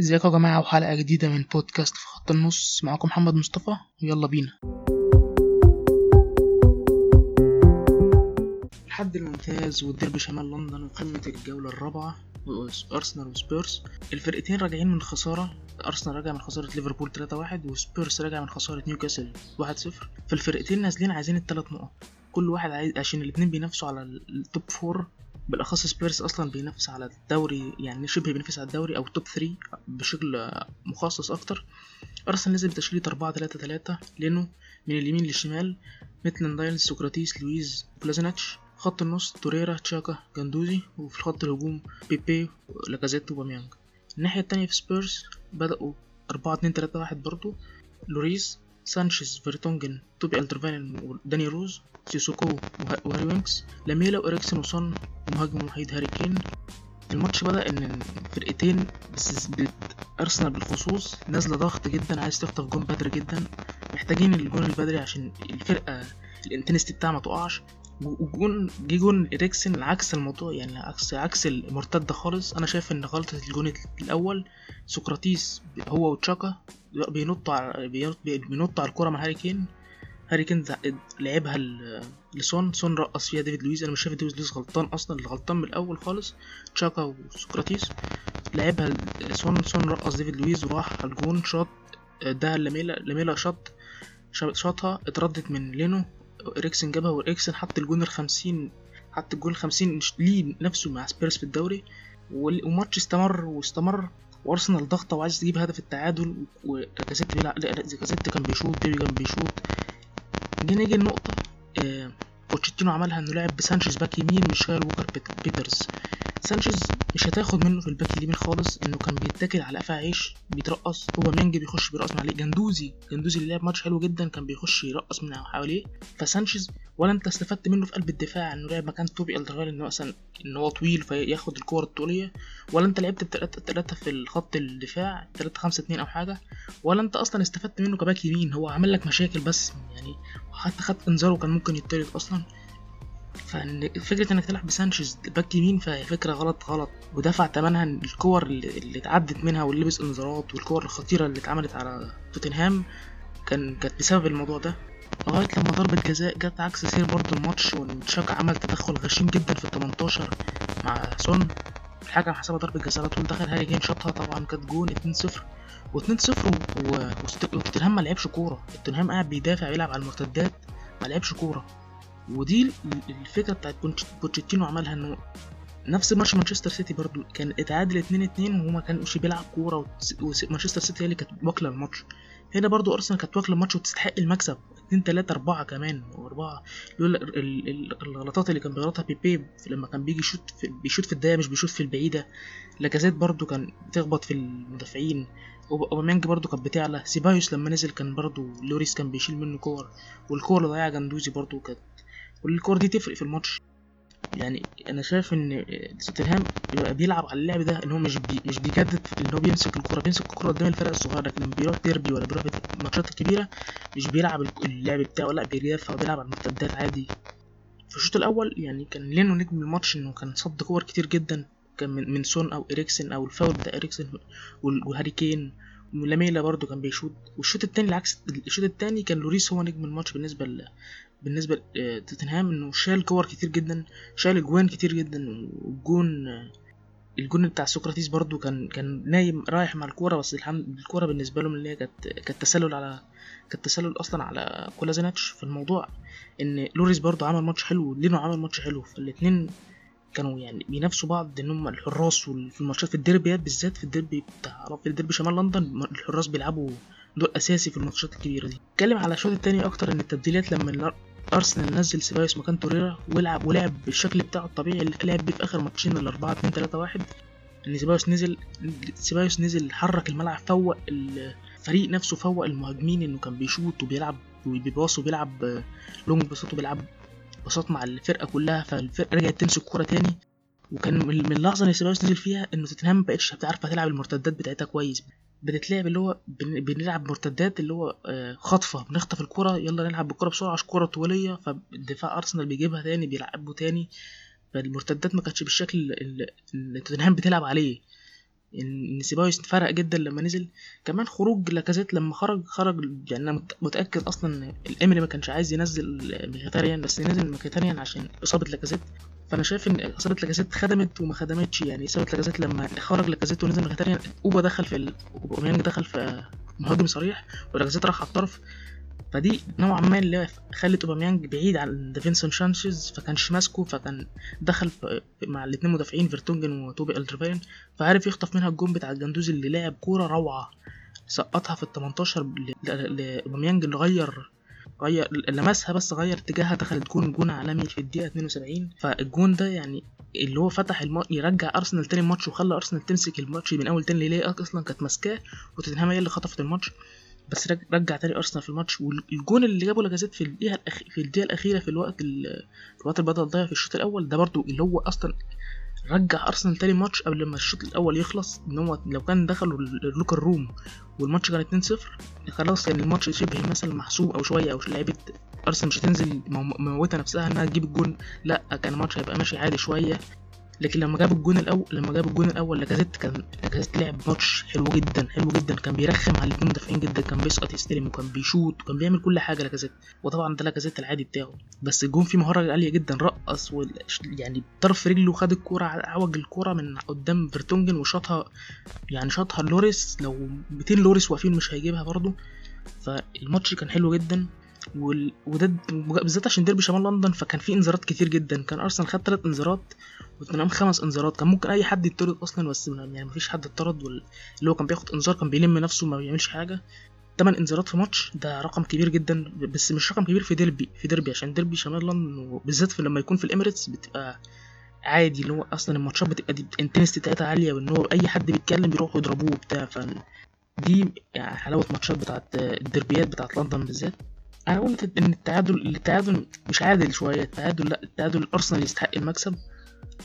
ازيكم يا جماعة وحلقة جديدة من بودكاست في خط النص. معاكم محمد مصطفى ويلا بينا. الحد الممتاز والديربي شمال لندن وقمة الجولة الرابعة أرسنال وسبيرس. الفرقتين راجعين من خسارة. أرسنال راجع من خسارة ليفربول 3-1 وسبيرس راجع من خسارة نيوكاسل 1-0 فالفرقتين نازلين عايزين التلات نقط. كل واحد عايز عشان الاتنين بينافسوا على ال top four بالأخص سبيرس أصلا بينافس على الدوري يعني شبه بينافس على الدوري أو top 3 بشكل مخصص أكتر. أرسنال نزل بتشكيله 4 3 3 لينو من اليمين للشمال ميتلاند نايلز سقراطيس لويز كولازيناتش خط النص توريرا تشاكا جندوزي وفي خط الهجوم بيبي لاكازيت أوباميانج. الناحية التانية في سبيرس بدأوا 4 2 3 1 برضو. لوريس سانشيز فيرتونجن توبي ألدرفيرلد وداني روز سيسوكو وهاري وينكس لاميلا وإريكسن وسون ومهاجم وحيد هاري كين. الماتش بدأ إن الفرقتين بس أرسنال بالخصوص نازلة ضغط جدا عايز تخطف جون بدري جدا. محتاجين الجون البدري عشان الفرقة ال intensity بتاعها ما تقعش. وجون جه جون إريكسن عكس الموضوع يعني عكس عكس المرتدة خالص. أنا شايف إن غلطة الجون الأول سقراطيس هو وتشاكا بينطوا على بينطوا على الكورة مع هاري كين. هاري كين لعبها لسون. سون رقص فيها ديفيد لويز أنا مش شايف ديفيد لويز غلطان أصلا. اللي غلطان من الأول خالص. تشاكا وسقراطيس لعبها سون سون رقص ديفيد لويز وراح على الجون. شاط ده لاميلا لاميلا شاط شاطها اتردت من لينو. إريكسن جابها وإريكسن حط الجون الخمسين حط الجون الخمسين ليه نفسه مع سبيرس في الدوري والماتش استمر واستمر وأرسنال ضغطه وعايز تجيب هدف التعادل ولاكازيت بيلعب كان بيشوط بيبي كان بيشوط. جه نيجي النقطة آه بوتشيتينو عملها إنه لعب بسانشيز باك يمين مش شايل ووكر بيترز. سانشيز مش هتاخد منه في الباك اليمين خالص إنه كان بيتاكل على قفا عيش بيترقص. أوباميانج بيخش بيرقص من عليه. جندوزي جندوزي اللي لعب ماتش حلو جدا كان بيخش يرقص من حواليه. فسانشيز ولا أنت استفدت منه في قلب الدفاع إنه لعب مكان توبي ألدرفيرلد انه مثلا إن هو طويل فياخد الكور الطولية. ولا أنت لعبت تلاتة في الخط الدفاع تلاتة خمسة اتنين أو حاجة. ولا أنت أصلا استفدت منه كباك يمين هو عمل لك مشاكل بس يعني حتى خد إنذاره كان ممكن يطرد أصلا. ففكرة إنك تلعب بسانشيز باك يمين فهي فكرة غلط غلط. ودفع تمنها الكور اللي, اتعدت منها واللي لبس انذارات والكور الخطيرة اللي اتعملت على توتنهام كان كانت بسبب الموضوع ده. لغاية لما ضربة جزاء جت عكس سير برضه الماتش وتشاكا عمل تدخل غشيم جدا في التمنتاشر مع سون. الحكم حسبها ضربة جزاء على طول دخل هاري كين شاطها. طبعا كانت جون 2-0 و2-0 وتوتنهام ما لعبش كورة. توتنهام قاعد بيدافع بيلعب على المرتدات ما لعبش كورة. ودي الفكرة بتاعت بوتشيتينو عملها إنه نفس ماتش مانشستر سيتي برضو كان اتعادل 2 2 وهو ما كانش بيلعب كورة ومانشستر سيتي هي اللي كانت واكلة الماتش. هنا برضو أرسنال كانت واكلة الماتش وتستحق المكسب. 2 3 4 كمان واربعه لولا الغلطات اللي كان بيغلطها بيبي لما كان بيجي يشوط بيشوط في الضيقة مش بيشوط في البعيدة. لاكازيت برضو كان بتخبط في المدافعين. أوباميانج برضو كانت بتعلى. سيبايوس لما نزل كان برضو لوريس كان بيشيل منه كور. والكور اللي ضيعها جندوزي برضو كانت والكور دي تفرق في الماتش. يعني أنا شايف إن توتنهام يبقى بيلعب على اللعب ده إن هو مش بي مش بيجدد إن هو بيمسك الكورة. بيمسك الكورة قدام الفرق الصغيرة لكن لما بيروح ديربي ولا بيروح الماتشات الكبيره مش بيلعب اللعب بتاعه. لا بيدافع وبيلعب على المرتدات عادي. في الشوط الأول يعني كان لينو نجم الماتش إنه كان صد كور كتير جدا. كان من, من سون أو إريكسن أو الفاول بتاع إريكسن وهاري كين. ولاميلا برضو كان بيشوط. والشوط التاني العكس الشوط التاني كان لوريس هو نجم الماتش بالنسبة. بالنسبة لتوتنهام إنه شال كور كتير جدا شال أجوان كتير جدا والجون الجون بتاع سقراطيس برضو كان كان نايم رايح مع الكورة بس الحمد الكورة بالنسبة لهم اللي هي كانت كانت تسلل على كانت تسلل أصلا على كولازيناتش. في الموضوع إن لوريس برضو عمل ماتش حلو ولينو عمل ماتش حلو. فالاتنين كانوا يعني بينافسوا بعض إن هم الحراس في الماتشات في الديربيات بالذات في الديربي بتاع في الديربي شمال لندن الحراس بيلعبوا دور أساسي في الماتشات الكبيرة دي. اتكلم على الشوط التاني أكتر إن التبديلات لما أرسنال نزل سيبايوس مكان توريرا ولعب ولعب بالشكل بتاعه الطبيعي اللي لعب بيه في آخر ماتشين الاربعة اتنين تلاتة واحد. إن سيبايوس نزل سيبايوس نزل حرك الملعب فوق الفريق نفسه فوق المهاجمين إنه كان بيشوط وبيلعب وبيباص وبيلعب لونج بساط وبيلعب بساط مع الفرقة كلها فالفرقة رجعت تمسك كورة تاني. وكان من اللحظة اللي سيبايوس نزل فيها إنه توتنهام مبقتش عارفه تلعب المرتدات بتاعتها كويس. بتتلعب اللي هو بنلعب مرتدات اللي هو خطفه بنخطف الكره يلا نلعب بالكره بسرعة عشان كره طوليه فالدفاع أرسنال بيجيبها تاني بيلعبه تاني. فالمرتدات ما كانتش بالشكل اللي توتنهام بتلعب عليه. إن سيبايوس فرق جدا لما نزل. كمان خروج لاكازيت لما خرج خرج يعني أنا متأكد أصلا إيمري ما كانش عايز ينزل ميخيتاريان بس نزل ميخيتاريان عشان إصابة لاكازيت. فأنا شايف إن إصابة لاكازيت خدمت وما خدمتش. يعني إصابة لاكازيت لما خرج لاكازيت ونزل ميخيتاريان أوبا دخل في ال... أوباميانج دخل في مهاجم صريح ولاكازيت راح على الطرف. فدي نوعا ما اللي خلت أوباميانج بعيد عن دافينسون شانشيز فما كانش ماسكه فكان دخل مع الاثنين مدافعين فيرتونجن وتوبي ألدرفيريلد فعرف يخطف منها الجون بتاع الجندوزي اللي لعب كورة روعة. سقطها في ال 18 لأوباميانج اللي غير غير لمسها بس غير اتجاهها دخلت جون جون عالمي في الدقيقة 72 فالجون ده يعني اللي هو فتح الماتش يرجع أرسنال تاني الماتش وخلى أرسنال تمسك الماتش من أول تاني اللي هي أصلا كانت ماسكاه وتوتنهام هي اللي خطفت الماتش. بس رجع تاني أرسنال في الماتش والجون اللي جابه لاكازيت في الدقيقة الأخ... في الدقيقة الأخيرة في الوقت ال... في الوقت اللي بدل ضيع في الشوط الأول ده برضو اللي هو أصلا رجع أرسنال تاني ماتش قبل ما الشوط الأول يخلص إن هو لو كان دخلوا ال locker room والماتش كان 2-0 خلاص كان الماتش شبه مثلا محسوب أو شوية أو لعيبة أرسنال مش هتنزل مموتة نفسها إنها تجيب الجون لأ كان الماتش هيبقى ماشي عادي شوية. لكن لما جاب الجون الأول لما جاب الجون الأول لاكازيت كان لاكازيت لعب ماتش حلو جدا حلو جدا. كان بيرخم على الاثنين مدافعين جدا. كان بيسقط يستلم وكان بيشوط وكان بيعمل كل حاجة لاكازيت وطبعا ده لاكازيت العادي بتاعه. بس الجون فيه مهارة عالية جدا. رقص و... يعني طرف رجله خد الكوره عوج الكوره من قدام فيرتونجن وشاطها يعني شاطها لوريس. لو 200 لوريس واقفين مش هيجيبها برضه. فالماتش كان حلو جدا. وال... وده بالذات عشان ديربي شمال لندن فكان في انذارات كتير جدا. كان أرسنال خد ثلاث انذارات وتوتنهام خمس انذارات. كان ممكن أي حد يطرد أصلا بس يعني مفيش حد اتطرد وال... اللي هو كان بياخد انذار كان بيلم نفسه ما بيعملش حاجة. تمن انذارات في ماتش ده رقم كبير جدا بس مش رقم كبير في ديربي في ديربي عشان ديربي شمال لندن وبالذات في لما يكون في الإميريتس بتبقى عادي اللي هو أصلا الماتشات بتبقى دي ال intensity بتاعتها عالية وإن هو أي حد بيتكلم بيروحوا يضربوه وبتاع. ف دي يعني حلاوة ماتشات بتاعت الدربيات بتاعت لندن بالذات. أنا قلت إن التعادل التعادل مش عادل شوية. التعادل لأ التعادل ارسنال يستحق المكسب.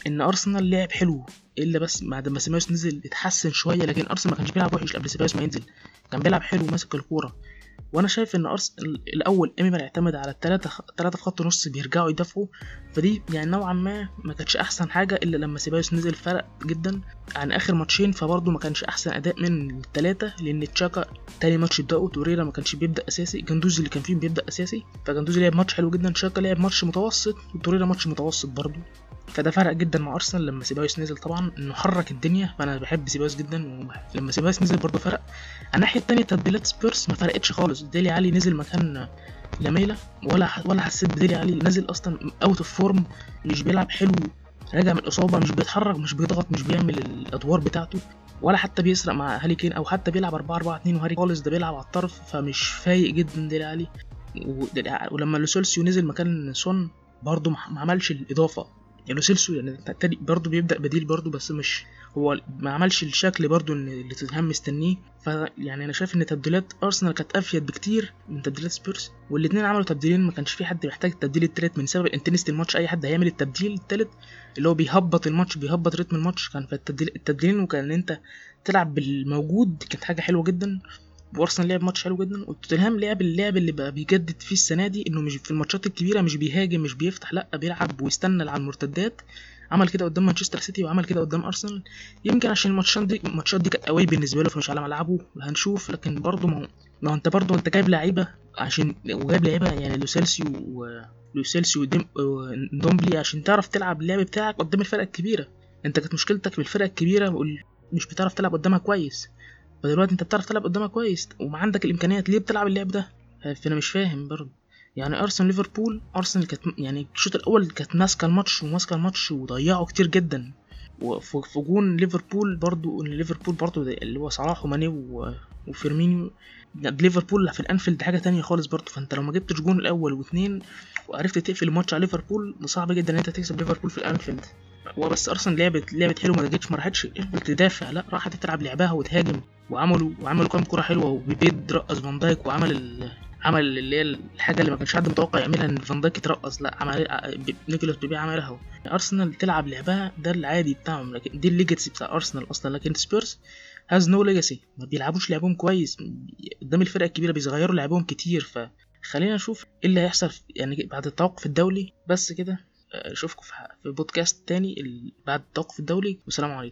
إن أرسنال لعب حلو إلا بس بعد ما سيبايوس نزل اتحسن شوية لكن أرسنال ما كانش بيلعب وحش قبل سيبايوس ما ينزل. كان بيلعب حلو وماسك الكورة. وأنا شايف ان ارسنال الأول إيمري اعتمد على الثلاثه ثلاثة في خط نص بيرجعوا يدافعوا فدي يعني نوعا ما ما كانتش أحسن حاجة إلا لما سيبايوس نزل فرق جدا عن آخر ماتشين فبرضه ما كانش أحسن أداء من الثلاثه لأن تشاكا تاني ماتش بدأوا توريرا ما كانش بيبدأ أساسي جندوزي اللي كان فيه بيبدأ أساسي فجندوزي لعب ماتش حلو جدا تشاكا لعب ماتش متوسط وتوريرا ماتش متوسط برضه. فده فرق جدا مع أرسنال لما سيبايوس نزل. طبعا إنه حرك الدنيا فأنا بحب سيبايوس جدا ولما سيبايوس نزل برضه فرق. على الناحية التانية تبديلات سبيرس ما فرقتش خالص. ديلي علي نزل مكان لاميلا ولا ولا حسيت بديلي علي نزل أصلا out of form مش بيلعب حلو راجع من الاصابه مش بيتحرك مش بيضغط مش بيعمل الأدوار بتاعته ولا حتى بيسرق مع هاري كين أو حتى بيلعب 4 4 2 وهاري خالص ده بيلعب على الطرف فمش فايق جدا ديلي علي. ولما لوسيلسو نزل مكان سون برضه ما عملش الإضافة. لوسيلسو يعني تاني برضه بيبدأ بديل برضه بس مش هو ما عملش الشكل برضه اللي توتنهام مستنيه. فيعني أنا شايف إن تبديلات أرسنال كانت أفيد بكتير من تبديلات سبيرس والاثنين عملوا تبديلين ما كانش في حد محتاج التبديل التالت من سبب intensity الماتش أي حد هيعمل التبديل التالت اللي هو بيهبط الماتش بيهبط رتم الماتش. كان في التبديل التبديلين وكان أنت تلعب بالموجود كانت حاجة حلوة جدا. وارسنال لعب ماتش حلو جدا وتوتنهام لعب اللعب اللي بقى بيجدد فيه السنة دي إنه مش في الماتشات الكبيرة مش بيهاجم مش بيفتح لأ بيلعب ويستنى على المرتدات. عمل كده قدام مانشستر سيتي وعمل كده قدام أرسنال. يمكن عشان الماتشات دي الماتشات دي كانت قوي بالنسبة له فمش على ملعبه هنشوف. لكن برضه ما ما انت برضه انت جايب لعيبة عشان وجايب لعيبة يعني لوسيلسو و لوسيلسو وندومبيلي عشان تعرف تلعب اللعب بتاعك قدام الفرق الكبيرة. انت كانت مشكلتك بالفرق الكبيرة مش بتعرف تلعب قدامها كويس. فدلوقتي انت بتعرف تلعب قدامها كويس. وما عندك الامكانيات. ليه بتلعب اللعب ده؟ فانا مش فاهم برضه. يعني أرسنال ليفربول أرسنال كانت يعني الشوط الأول كانت ماسكة الماتش وماسكة الماتش وضيعوا كتير جدا. وفي جون ليفربول برضو ليفربول برضو اللي هو صلاح وماني وفيرمينيو ليفربول في الأنفيلد حاجة تانية خالص برضو فأنت لو ما جبتش جون الأول واثنين وعرفت تقفل الماتش على ليفربول صعب جدا إن أنت تكسب ليفربول في الأنفيلد. هو بس أرسنال لعبت لعبت حلو ما جتش ما راحتش تدافع لا راحت تلعب لعبها وتهاجم. وعملوا وعملوا كام كوره حلوة وبيبي رقص فان دايك وعمل ال... عمل اللي هي الحاجة اللي ما كانش حد متوقع يعملها إن فان دايك يترقص لا عمل نيكولاس بيبي عملها أرسنال تلعب لعبها ده العادي بتاعهم. لكن دي ال legacy بتاع أرسنال أصلا. لكن Spurs has no legacy ما بيلعبوش لعبهم كويس. قدام الفرق الكبيرة بيصغيروا لعبهم كتير. فخلينا نشوف إيه اللي هيحصل يعني بعد التوقف الدولي. بس كده أشوفكم في بودكاست تاني بعد التوقف الدولي. والسلام عليكم.